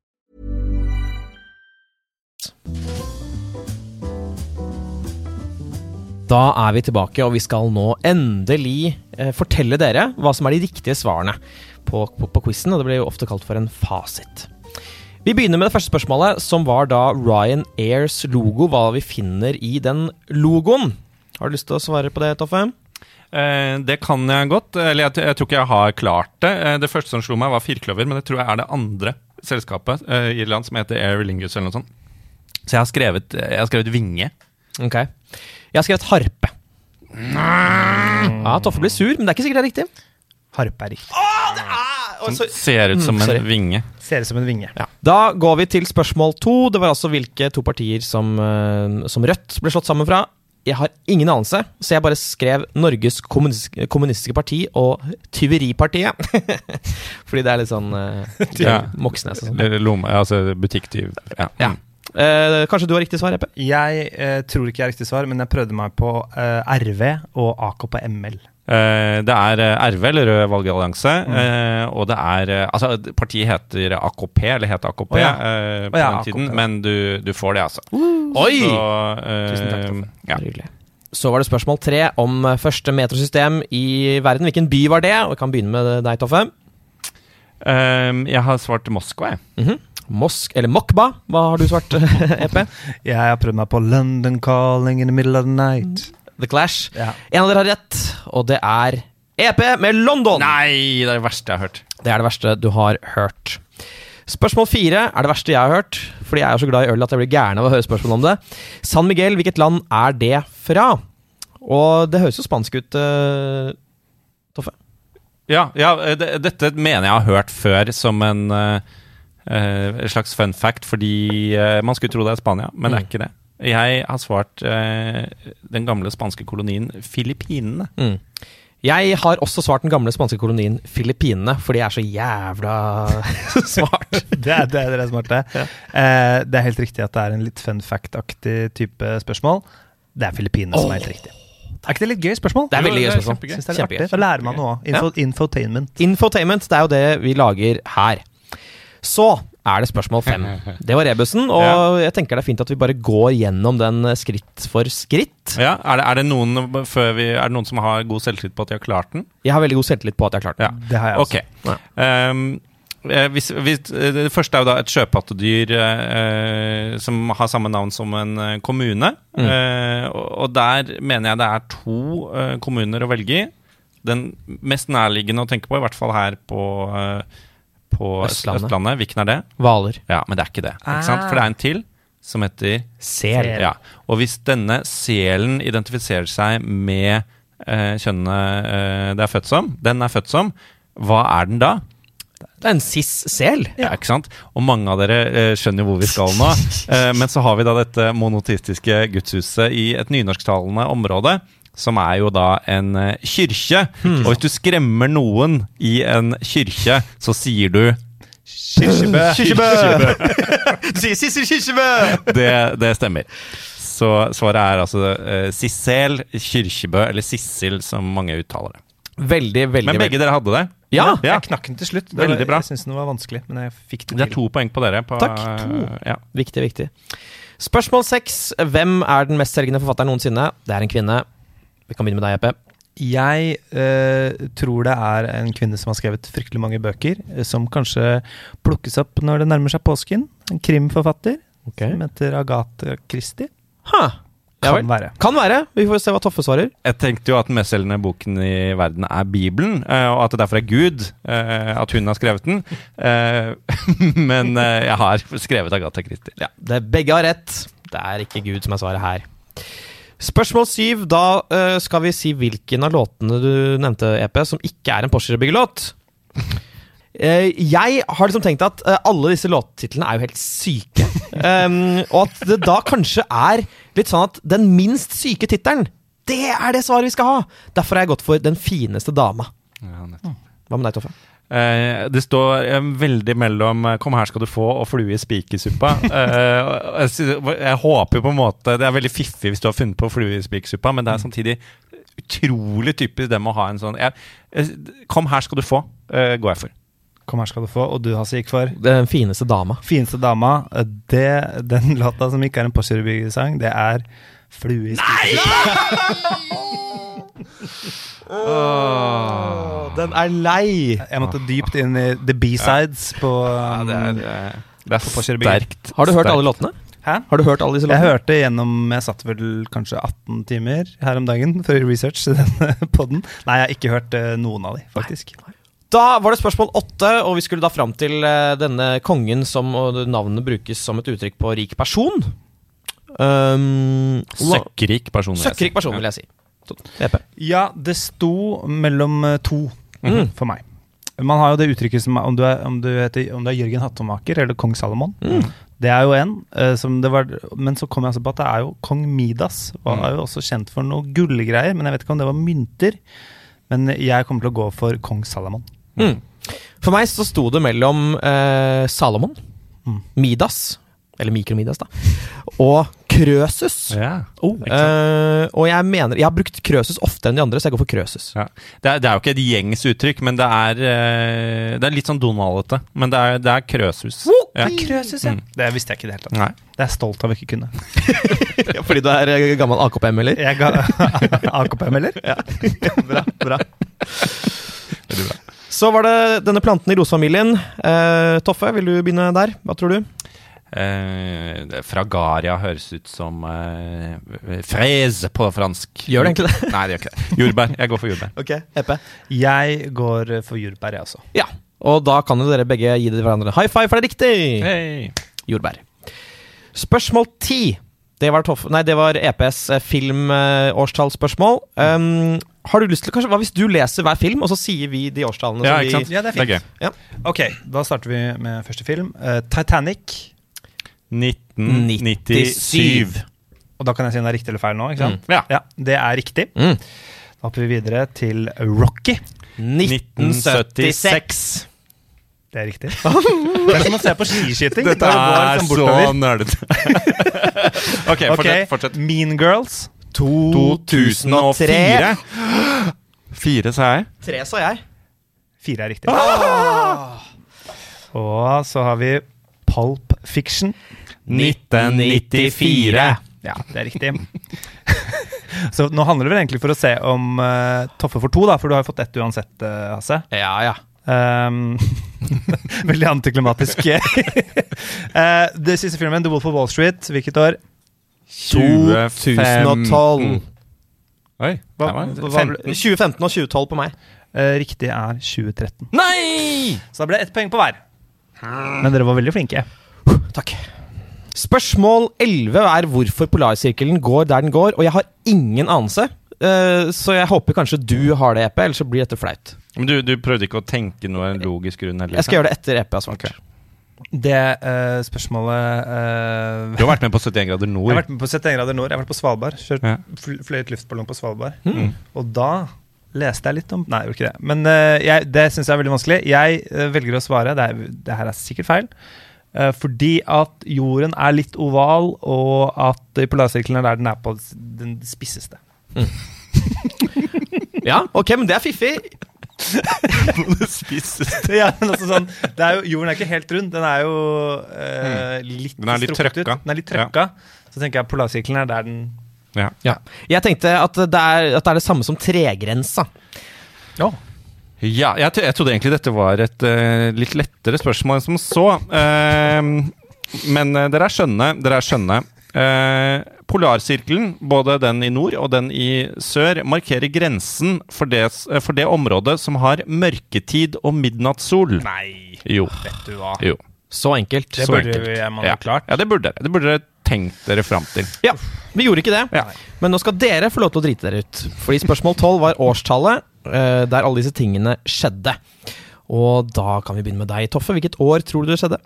Da er vi tilbake, og vi skal nå endelig eh, fortelle dere hva som er de riktige svarene på, på, på quizen, og det blir jo ofte kalt for en fasit. Vi begynner med det første spørsmålet, som var da Ryan Airs logo, hva vi finner i den logoen. Har du lyst til å svare på det, Toffe? Eh, det kan jeg godt. Eller jeg, jeg tror ikke jeg har klart det. Eh, det første som slo meg, var firkløver, men det tror jeg er det andre selskapet i Irland som heter Air Lingus eller noe sånt. Så jeg har skrevet, jeg har skrevet vinge. Ok. Jeg har skrevet harpe. Ja, Toffe blir sur, men det er ikke sikkert det er riktig. Harpe er riktig. Åh, det er Som ser ut som Mm, sorry. en vinge. Ser ut som en vinge. Da går vi til spørsmål to. Det var altså hvilke to partier som, eh, som Rødt ble slått sammen fra. Jeg har ingen anelse, så jeg bare skrev Norges kommunis kommunistiske parti og Tyveripartiet. [laughs] Fordi det er litt sånn uh, Ja. Moxnes og sånn. Eller altså butikktyv. Ja. Ja. Eh, kanskje du har riktig svar, Jeppe? Jeg eh, tror ikke jeg har riktig svar, men jeg prøvde meg på eh, RV og AK på ML. Eh, det er eh, RV, eller Rød valgallianse, Mm. eh, og det er Altså, partiet heter AKP, eller het AKP oh, ja. eh, på oh, ja, den AKP, tiden, ja. men du, du får det, altså. Oi! Så, eh, Tusen takk, ja. Så var det spørsmål tre om første metrosystem i verden. Hvilken by var det? Og Vi kan begynne med deg, Toffe. Jeg har svart Moskva, jeg. Mosk, eller Mokba. Hva har du svart, [laughs] EP? Jeg har prøvd meg på London Calling in the middle of the night. The Clash. Ja. En av dere har rett, og det er EP med London. Nei, det er det verste jeg har hørt. Det er det verste du har hørt. Spørsmål fire er det verste jeg har hørt, fordi jeg er så glad i øl at jeg blir gæren av å høre spørsmål om det. San Miguel, hvilket land er det fra? Og det høres jo spansk ut, uh, Toffe. Ja, ja det, dette mener jeg har hørt før som en eh, eh, slags fun fact, fordi eh, man skulle tro det er Spania, men det er Mm. ikke det. Jeg har svart eh, den gamle spanske kolonien Filippinene. Mm. Jeg har også svart den gamle spanske kolonien Filippinene, fordi jeg er så jævla [laughs] smart. [laughs] Det er, det er dere er Ja. Eh, det er helt riktig at det er en litt fun fact-aktig type spørsmål. Det er Filippinene som er helt riktig. Er ikke det litt gøy spørsmål? Det er veldig gøy det er spørsmål. kjempegøy. Synes det er litt artig. Da lærer man noe òg. Info, Infotainment. Infotainment, det er jo det vi lager her. Så er det spørsmål fem. [laughs] Det var rebusen, og jeg tenker det er fint at vi bare går gjennom den skritt for skritt. Ja, er det, er, det noen, før vi, er det noen som har god selvtillit på at de har klart den? Jeg har veldig god selvtillit på at jeg har klart den. Ja. Det har jeg også. Okay. Ja. Ehm, eh, hvis, hvis, eh, det første er jo da et sjøpattedyr eh, som har samme navn som en eh, kommune. Mm. Eh, og, og der mener jeg det er to eh, kommuner å velge i. Den mest nærliggende å tenke på, i hvert fall her på, eh, på Østlandet. Østlandet. Hvilken er det? Hvaler. Ja, men det er ikke det. Ikke sant? For det er en til som heter Sel. ja. Og hvis denne selen identifiserer seg med eh, kjønnet eh, det er født som, den er født som, hva er den da? Det er en cis-sel. Ja. ikke sant? Og mange av dere eh, skjønner hvor vi skal nå. [laughs] Eh, men så har vi da dette monoteistiske gudshuset i et nynorsktalende område. Som er jo da en kirke. kyrkje. Og hvis du skremmer noen i en kyrkje, så sier du Kirsebø. [laughs] Sier Sissel Kirkebø! Det, det stemmer. Så svaret er altså uh, Sissel, Kyrkjebø eller Sissel, som mange uttaler det. Veldig, veldig Men begge dere hadde det. Ja! Ja. Jeg knakk den til slutt. Det Veldig bra. Jeg syns den var vanskelig, men jeg fikk det Det er to poeng på dere. På, Takk, to. Ja. Viktig, viktig. Spørsmål seks. Hvem er den mestselgende forfatteren noensinne? Det er en kvinne. Vi kan begynne med deg, Jeppe. Jeg eh, tror det er en kvinne som har skrevet fryktelig mange bøker, eh, som kanskje plukkes opp når det nærmer seg påsken. En krimforfatter som heter Agathe Christie. Ha. Kan vel. være. Kan være. Vi får se hva Toffe svarer. Jeg tenkte jo at den mestselgende boken i verden er Bibelen, eh, og at det derfor er Gud eh, at hun har skrevet den. Eh, [laughs] Men jeg har skrevet Agatha Christie. Ja, det, begge har rett. Det er ikke Gud som er svaret her. Spørsmål syv. Da uh, skal vi si hvilken av låtene du nevnte, EP, som ikke er en Porsche-byggelåt. Uh, [laughs] jeg har liksom tenkt at uh, alle disse låttitlene er jo helt syke. [laughs] Um, og at det da kanskje er litt sånn at den minst syke tittelen, det er det svaret vi skal ha! Derfor har jeg gått for Den fineste dama. Ja. Hva med deg, Toffe? Eh, det står eh, veldig mellom eh, 'Kom her skal du få' og 'Flue i spikersuppa'. [laughs] Eh, jeg, jeg håper jo på en måte Det er veldig fiffig hvis du har funnet på 'Flue i spikersuppa', men det er samtidig utrolig typisk det med å ha en sånn jeg, 'Kom her skal du få', eh, går jeg for. Kom her skal du få, og du Hasse gikk for Den fineste dama. Fineste dama. Det, den låta som ikke er en Porsche-sang, det er Flue i spikersuppa. [laughs] [laughs] Den er lei! Jeg måtte dypt inn i the B-sides på um, det er, eh, det er På sterkt. Har du hørt sterkt. alle låtene? Hæ? Har du hørt alle disse Jeg låtene? hørte gjennom Jeg satt vel kanskje 18 timer her om dagen for research til denne [laughs] podden. Nei, jeg har ikke hørt eh, noen av de, faktisk. Da var det spørsmål åtte, og vi skulle da fram til eh, denne kongen som og navnet brukes som et uttrykk på rik person. Um, Søkkrik person. vil jeg si. EP. Ja, det sto mellom eh, to Mm. for meg. Man har jo det uttrykket som om du er, om du heter, om du er Jørgen Hattemaker eller kong Salomon. Mm. Det er jo en, eh, som det var, men så kom jeg altså på at det er jo kong Midas. Han Mm. er jo også kjent for noe gullgreier, men jeg vet ikke om det var mynter. Men jeg kommer til å gå for kong Salomon. Mm. For meg så sto det mellom eh, Salomon, Mm. Midas, eller Mikromidas, da, og Krøsus. Ja. Oh, uh, og jeg mener Jeg har brukt Krøsus oftere enn de andre, så jeg går for Krøsus. Ja. Det, er, det er jo ikke et gjengs uttrykk, men det er, uh, det er litt sånn Donald-ete. Men det er, det er krøsus. Ja. Krøsus, ja. Mm. Det visste jeg ikke i det hele tatt. Nei. Det er jeg stolt av å ikke kunne. [laughs] Fordi du er eh, gammel AKP-melder? Jeg ga [laughs] AKP, eller? Ja. [laughs] bra, bra. Så var det denne planten i rosefamilien. Uh, Toffe, vil du begynne der? Hva tror du? Eh, Fragaria høres ut som eh, fraise på fransk. Gjør det egentlig det? Nei, det gjør ikke det. Jordbær. Jeg går for jordbær. Ok, EP. Jeg går for jordbær, jeg også. Ja, og da kan jo dere begge gi hverandre high five, for det er riktig! Hey. Jordbær. Spørsmål ti. Det var, Toff nei, det var EPs eh, filmårstallsspørsmål. Um, har du lyst til, kanskje, Hva hvis du leser hver film, og så sier vi de årstallene? Ja, som ikke vi, sant? Ja, det er Det er ja. Ok, da starter vi med første film. Uh, Titanic. 1997. Og da kan jeg si om det er riktig eller feil nå, ikke sant? Ja. Ja, det er riktig. Mm. Da hopper vi videre til Rocky. 1976. Det er riktig. Det er som å se på skiskyting. Dette er så nerdete. ok, [laughs] Ok, fortsett. fortsett. Mean Girls. 2004. [gasps] Fire, sa jeg. Tre, sa jeg. Fire er riktig. Ah! Og så har vi Pulp Fiction. 1994. Ja, det er riktig. [laughs] så nå handler det vel egentlig for å se om uh, Toffe får to, da, for du har jo fått ett uansett, uh, Hasse. Ja, ja. Um, [laughs] veldig antiklimatisk. uh, [laughs] det siste filmen, The Wolf of Wall Street, hvilket år? 2012. Oi. Hva- det hva- hva- 2015 og 2012 på meg. Uh, riktig er 2013. Nei! Så da ble det ett poeng på hver. Men dere var veldig flinke. Takk. Spørsmål 11 er hvorfor polarsirkelen går der den går, og jeg har ingen anelse. Eh, så jeg håper kanskje du har det, EP, ellers så blir dette flaut. Men du, du prøvde ikke å tenke noe logisk grunn? Eller? Jeg skal gjøre det etter EP har svart. Det uh, spørsmålet uh, Du har vært med på 71 grader nord? [laughs] Jeg har vært med på 71 grader nord. Jeg har vært på Svalbard. Kjørt, Ja. fløyet luftballong på Svalbard. Mm. Og da leste jeg litt om Nei, jeg gjorde ikke det. Men uh, jeg, det syns jeg er veldig vanskelig. Jeg velger å svare. Det, er, det her er sikkert feil. Eh, fordi at jorden er litt oval, og at polarsirkelen er der den er på den spisseste. [laughs] Ja, ok, men det er fiffig. [laughs] på det spisseste. ja, men altså sånn, det er jo, jorden er ikke helt rund. Den er jo eh, litt Den er litt strukket ut. trøkka. Den er litt trøkka. Så tenker jeg polarsirkelen er der den Ja. Ja. Jeg tenkte at det, er, at det er det samme som tregrensa. Ja. Ja, jeg, t jeg trodde egentlig dette var et uh, litt lettere spørsmål enn som så. Uh, men uh, dere er skjønne. Dere er skjønne. Eh, polarsirkelen, både den i nord og den i sør, markerer grensen for det, for det området som har mørketid og midnattssol. Nei, Jo. vet du hva. jo. Så enkelt. Det Så burde enkelt. man Ja. ha klart. ja, det burde dere. Det burde dere tenkt dere fram til. Ja, vi gjorde ikke det. Ja. Men nå skal dere få lov til å drite dere ut. Fordi spørsmål 12 var årstallet der alle disse tingene skjedde. Og da kan vi begynne med deg, Toffe. Hvilket år tror du det skjedde?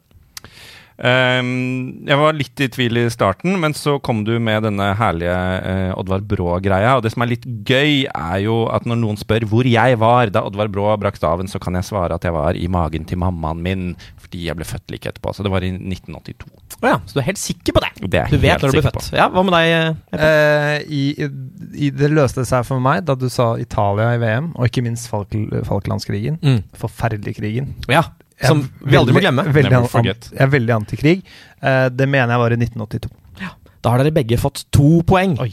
Ehm, jeg var litt i tvil i starten, men så kom du med denne herlige uh, Oddvar Brå-greia. Og det som er litt gøy, er jo at når noen spør hvor jeg var da Oddvar Brå brakk staven, så kan jeg svare at jeg var i magen til mammaen min fordi jeg ble født like etterpå. Så det var i 1982. Oh ja, så du er helt sikker på det? Det Du vet når du ble født. Ja, Hva med deg? Uh, Eh, i, i, det løste seg for meg da du sa Italia i VM, og ikke minst Falk Falklandskrigen. Mm. Forferdelige krigen. Ja, som vi aldri må glemme. Veldig, Never an, jeg er veldig antikrig. Eh, det mener jeg var i 1982. Da har dere begge fått to poeng. Oi.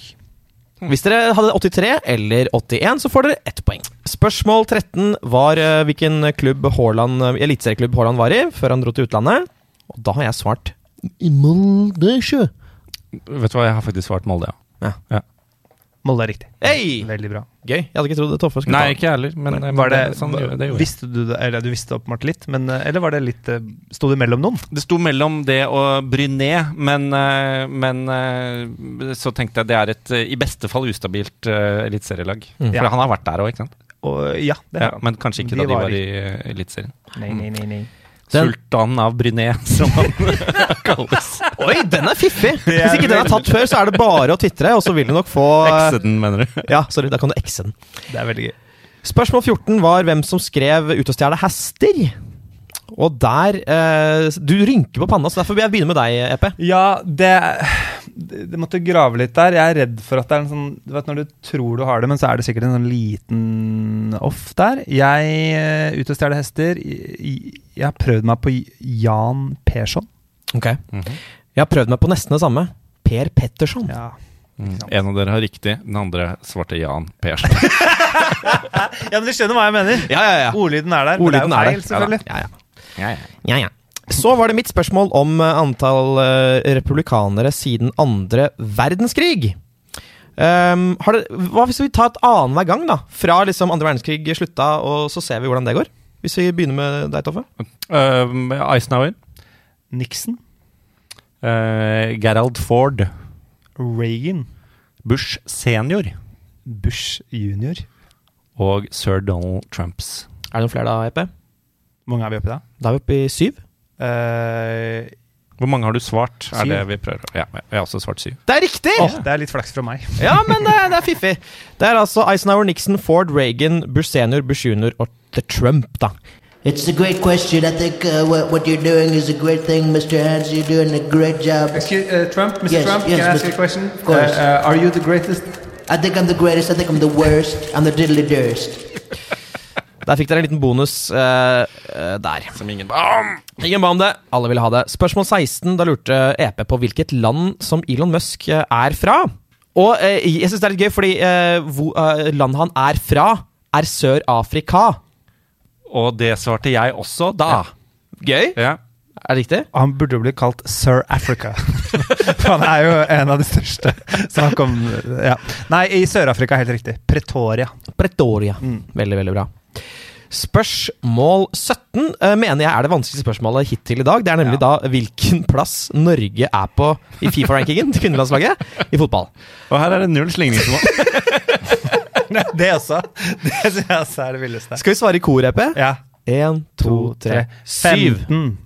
Hvis dere hadde 83 eller 81, så får dere ett poeng. Spørsmål 13 var eh, hvilken klubb Haaland, eh, eliteserieklubb Haaland var i før han dro til utlandet. Og da har jeg svart i Molde sjø. Vet du hva, jeg har faktisk svart Molde, Ja, ja. Molde er riktig. Hey! Veldig bra. Gøy. Jeg hadde ikke trodd det Toffe skulle Nei, ta ikke jeg heller, men men Var det, sånn, det visste du det, eller du visste åpenbart litt, men, eh, eller var det litt eh, Sto det mellom noen? Det sto mellom det og Bryné, men, eh, men eh, så tenkte jeg det er et eh, i beste fall ustabilt uh, eliteserielag. Mm. For Ja. han har vært der òg, ikke sant? Og ja, det Ja, har han. men kanskje ikke De da de var var i- i uh, Eliteserien. Nei, nei, nei, nei. Den- Sultanen av Bryné, som han [laughs] kalles. Oi, den er fiffig! [laughs] Hvis ikke den er tatt før, så er det bare å tvitre, og så vil du nok få Ekse den, mener du? Ja, sorry, da kan du ekse den. Det er veldig gøy. Spørsmål 14 var hvem som skrev 'Ut og stjele hester'. Og der eh, Du rynker på panna, så derfor vil jeg begynne med deg, Epe. Ja, det det måtte grave litt der. Jeg er redd for at det er en sånn Du vet når du tror du har det, men så er det sikkert en sånn liten off der. Jeg eh, Ut og stjele hester. Jeg, jeg har prøvd meg på Jan Persson. Ok Mhm. Jeg har prøvd meg på nesten det samme. Per Petterson. Ja. Mm. En av dere har riktig, den andre svarte Jan Persson. [laughs] ja, men du skjønner hva jeg mener. Ja, ja, ja. Ordlyden er der. Ordlyden men er det er jo der. feil, selvfølgelig. Ja, ja. Ja, ja. Ja, ja. Så var det mitt spørsmål om eh, antall eh, republikanere siden andre verdenskrig. Um, har det, hva hvis vi tar et annenhver gang, da? Fra liksom andre verdenskrig slutta, og så ser vi hvordan det går? Hvis vi begynner med deg, Toffe. Uh, Eisenhower. Nixon. Uh, Gerald Ford. Reagan. Bush senior. Bush junior. Og sir Donald Trumps. Er det noen flere da, EP? Hvor mange er vi oppe i da? Da er vi oppe i syv. Eh, Hvor mange har du svart? Er Syv. det vi prøver Ja, jeg har også svart syv. Det er riktig! Oh, det er litt flaks fra meg. Ja, men det, er- det er fiffig. Det er altså Eisenhower, Nixon, Ford, Reagan, Bush senior, Bush junior og The Trump, da. It's a great question. I think uh, what, what you're doing is a great thing, Mr. Hans. You're doing a great job. Excuse, uh, Trump, Mr. Yes, Trump, yes, can I ask Mr. you a question? Of course. Uh, uh, are you the greatest? I think I'm the greatest. I think I'm the worst. I'm the diddly durst. [laughs] Der fikk dere en liten bonus uh, eh, der. Som ingen ba Ingen ba om det, alle ville ha det. Spørsmål 16, da lurte EP på hvilket land som Elon Musk eh, er fra. Og uh, jeg syns det er litt gøy, fordi hvor, landet han er fra, er Sør-Afrika. Og det svarte jeg også da. Gøy? Ja. Er det riktig? Han burde jo bli kalt Sir Africa. For [laughs] han er jo en av de største. Så han kom ja. Nei, i Sør-Afrika, helt riktig. Pretoria. Pretoria. Mm. Veldig, veldig bra. Spørsmål 17 eh, mener jeg er det vanskeligste spørsmålet hittil i dag. Det er nemlig da hvilken plass Norge er på i Fifa-rankingen til kvinnelandslaget i fotball. Og her er det null slingringsmål. [laughs] Det også. Det synes jeg også er det villeste. Skal vi svare i kor, EP? Ja. Én, to, tre, syv. 15.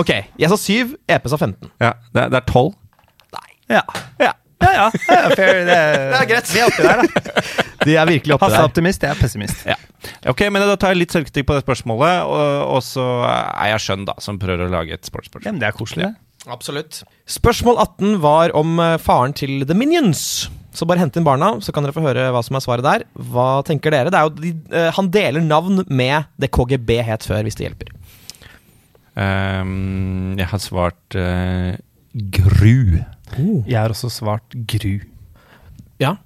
Ok, jeg sa syv, EP sa 15. ja, det er- tolv? Nei. Ja. Ja, Ja, ja. Det er, fair. Det, Det er greit. Vi er oppi der, da. De er virkelig Hasse er der. optimist, jeg er pessimist. Ok, men Da tar jeg litt selvkritikk på det spørsmålet, og, og så er jeg skjønn, da, som prøver å lage et Ja, sportsspørsmål. men det er koselig, det. Absolutt. Spørsmål 18 var om eh, faren til The Minions. Så bare hent inn barna, så kan dere få høre hva som er svaret der. Hva tenker dere? Det er jo de, eh, han deler navn med det KGB het før, hvis det hjelper. Um, jeg har svart uh, Gru. Jeg har også svart Gru. Ja.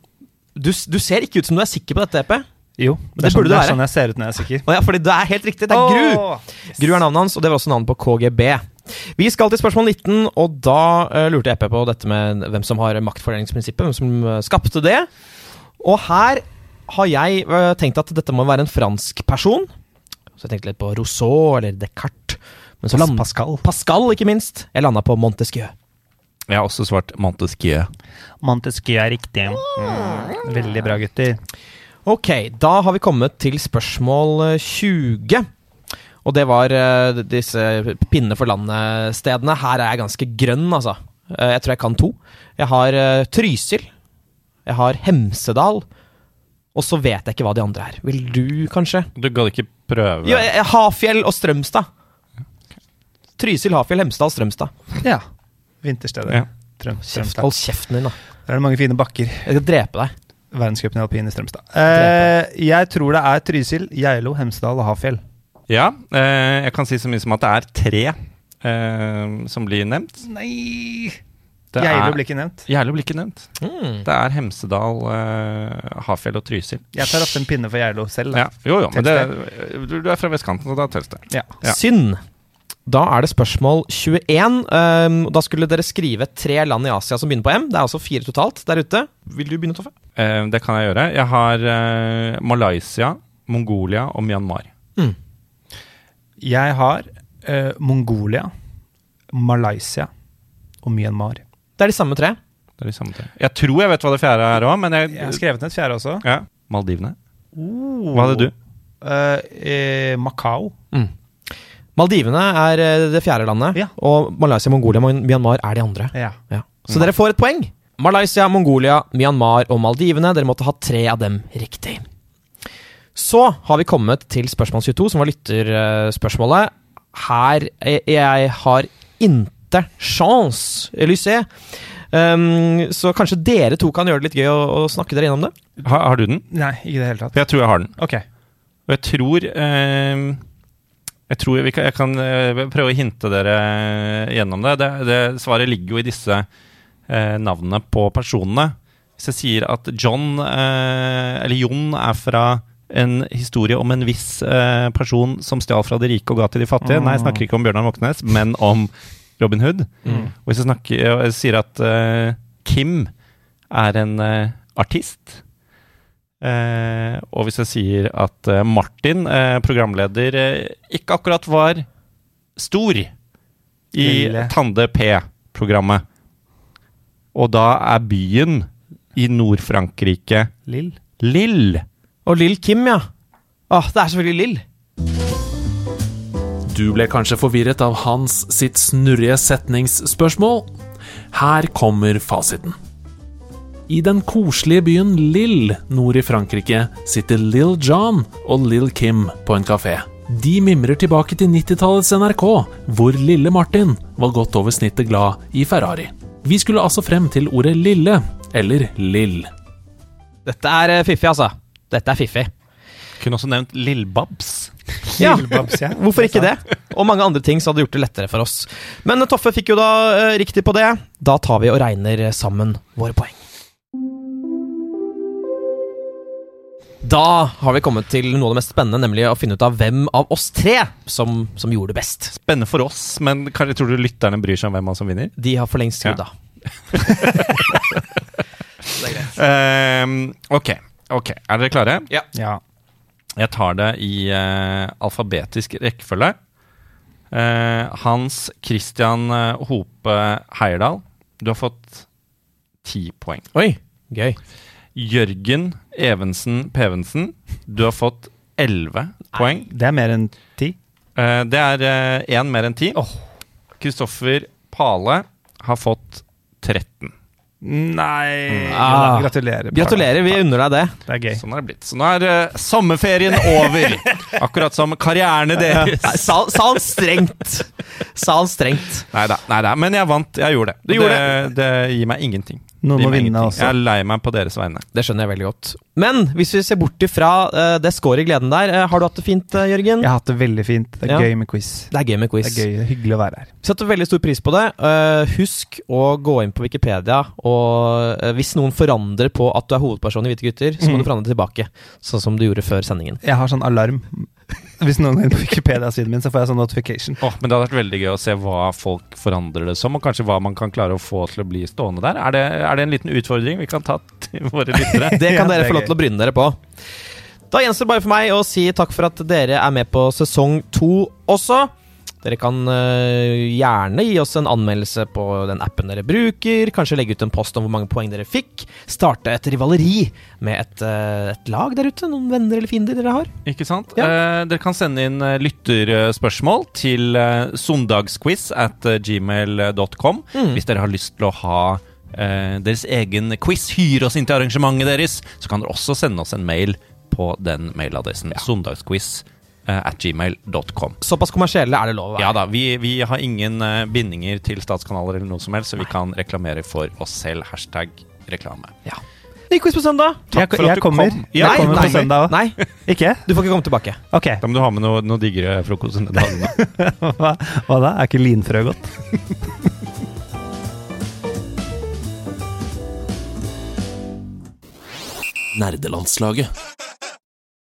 Du, du ser ikke ut som du er sikker på dette, EP. Jo, Det det, er sånn, det er sånn jeg ser ut når jeg er sikker. Oh, ja, fordi det er helt riktig. Det er Gru. Yes. Gru er navnet hans, og det var også navnet på KGB. Vi skal til spørsmål 19, og da uh, lurte EP på dette med hvem som har maktfordelingsprinsippet, hvem som uh, skapte det. Og her har jeg uh, tenkt at dette må være en fransk person. Så jeg tenkte litt på Rousseau eller Descartes. Men så Pas- Pascal. Pascal, ikke minst. Jeg landa på Montesquieu. Jeg har også svart Montesquieu. Montesquieu er riktig. Mm. Veldig bra, gutter. Ok, da har vi kommet til spørsmål eh, 20. Og det var eh, disse pinne for landet-stedene. Her er jeg ganske grønn, altså. Eh, jeg tror jeg kan to. Jeg har eh, Trysil. Jeg har Hemsedal. Og så vet jeg ikke hva de andre er. Vil du, kanskje? Du gadd ikke prøve? Jo, Hafjell og Strømstad. Trysil, Hafjell, Hemsedal, Strømstad. Ja. Vinterstedet. Ja. Trøm, Kjeft, hold kjeften din, da. Der er det mange fine bakker. Jeg skal drepe deg. Verdenscupen i alpin i Strømstad. Eh, jeg tror det er Trysil, Geilo, Hemsedal og Hafjell. Ja, eh, jeg kan si så mye som at det er tre eh, som blir nevnt. Nei Det Geilo blir ikke nevnt. Geilo blir ikke nevnt. Mm. Det er Hemsedal, eh, Hafjell og Trysil. Jeg tar ofte en pinne for Geilo selv. da. Ja, jo, jo, men det, du, du er fra vestkanten, så da telles det. Ja. Ja. Synd. Da er det spørsmål 21. Um, da skulle dere skrive tre land i Asia som begynner på M. Det er altså fire totalt der ute. Vil du begynne, Toffe? Uh, det kan jeg gjøre. Jeg har uh, Malaysia, Mongolia og Myanmar. Jeg har uh, Mongolia, Malaysia og Myanmar. Det er de samme tre. Det er de samme tre. Jeg tror jeg vet hva det fjerde er òg, men jeg, Jeg har skrevet ned et fjerde også. ja, Maldivene. Hva hadde du? Eh, eh, Macau. Maldivene er eh, det fjerde landet, Ja. og Malaysia, Mongolia og Myanmar er de andre. Ja. Ja. Så dere får et poeng. Malaysia, Mongolia, Myanmar og Maldivene. Dere måtte ha tre av dem riktig. Så har vi kommet til spørsmål 22, som var lytterspørsmålet. Her eh, Jeg har inte chance, Elysée. Um, så kanskje dere to kan gjøre det litt gøy å, å snakke dere gjennom det? Har, har du den? Nei, ikke i det hele tatt. For jeg tror jeg har den. Ok. Og jeg tror eh, Jeg tror kan, jeg kan eh, prøve å hinte dere gjennom det. det. Det Svaret ligger jo i disse eh, navnene på personene. Hvis jeg sier at John, eh, eller Jon, er fra en historie om en viss eh, person som stjal fra de rike og ga til de fattige Nei, jeg snakker ikke om Bjørnar Moxnes, men om Robin Hood. Og hvis jeg, snakker, jeg sier at eh, Kim er en eh, artist Eh, og hvis jeg sier at eh, Martin, eh, programleder, eh, ikke akkurat var stor i Lille. Tande P-programmet, og da er byen i Nord-Frankrike Lill. Lill. Og Lill Kim, ja. Åh, det er selvfølgelig Lill. Du ble kanskje forvirret av Hans sitt snurrige setningsspørsmål? Her kommer fasiten. I den koselige byen Lille nord i Frankrike sitter Lill John og Lill Kim på en kafé. De mimrer tilbake til 90-tallets NRK, hvor lille Martin var godt over snittet glad i Ferrari. Vi skulle altså frem til ordet lille, eller lill. Dette er eh, fiffig, altså. Dette er fiffig. Kunne også nevnt Lill-Babs. Ja, Lillebabs, ja. hvorfor ikke det? Og mange andre ting som hadde gjort det lettere for oss. Men Toffe fikk jo da eh, riktig på det. Da tar vi og regner sammen våre poeng. Da har vi kommet til noe av det mest spennende, nemlig å finne ut av hvem av oss tre som, som gjorde det best. Spennende for oss, men kanskje tror du lytterne bryr seg om hvem av oss som vinner? De har for lengst Ja. skrudd av. [laughs] Ehm, ok, ok. Er dere klare? Ja. Ja. Jeg tar det i uh, alfabetisk rekkefølge. Uh, Hans Christian eh, Hope Heierdal, du har fått ti poeng. Oi, gøy. Jørgen Evensen Pevensen, du har fått elleve poeng. Det er mer enn ti. Eh, det er én mer enn ti. Kristoffer Pale har fått 13. Nei Ah. Gratulerer. Gratulerer, vi unner deg det. Det er gøy. Sånn er det blitt. Så nå er uh, sommerferien over. [laughs] Akkurat som karrierene deres. Sa, han strengt. Sa han strengt. Nei da, men jeg vant. Jeg gjorde det. Du gjorde det, det gir meg ingenting. Noen må vinne også. Jeg er lei meg på deres vegne. Det skjønner jeg veldig godt. Men hvis vi ser bort ifra uh, det scoret i gleden der, uh, har du hatt det fint, uh, Jørgen? Jeg har hatt det veldig fint. Det er Ja. gøy med quiz. Det er gøy med quiz. Det er gøy, hyggelig å være her. Setter veldig stor pris på det. Eh, husk å gå inn på Wikipedia, og hvis noen forandrer på at du er hovedperson i Hvite gutter, så må Mm. du forandre tilbake, sånn som du gjorde før sendingen. Jeg har sånn alarm. Hvis noen går inn på Wikipedia-siden min, så får jeg sånn notification. Oh, men det hadde vært veldig gøy å se hva folk forandrer det som, og kanskje hva man kan klare å få til å bli stående der. Er det, er det en liten utfordring vi kan ta til våre lyttere? [laughs] Det kan Ja, dere det er få lov til å bryne dere på. Da gjenstår det bare for meg å si takk for at dere er med på sesong to også. Dere kan eh, gjerne gi oss en anmeldelse på den appen dere bruker. Kanskje legge ut en post om hvor mange poeng dere fikk. Starte et rivaleri med et, eh, et lag der ute. Noen venner eller fiender dere har. Ikke sant? Ja. Eh, dere kan sende inn eh, lytterspørsmål til søndagsquiz at gmail.com Mm. hvis dere har lyst til å ha eh, deres egen quiz. Hyre oss inn til arrangementet deres. Så kan dere også sende oss en mail på den mailadressen. Søndagsquiz eh, at gmail.com. Såpass kommersielle er det lov å være. Ja da, vi, vi har ingen eh, bindinger til statskanaler eller noe som helst, så vi kan reklamere for oss selv. Hashtag reklame. Ny quiz på søndag! Jeg, for at jeg du kommer, kom. jeg nei, kommer nei, på søndag òg. Nei, Ikke? du får ikke komme tilbake. Ok. Da må du ha med noe, noe diggere frokost dagen. [laughs] Hva, hva da? Er ikke linfrø godt? Nerdelandslaget.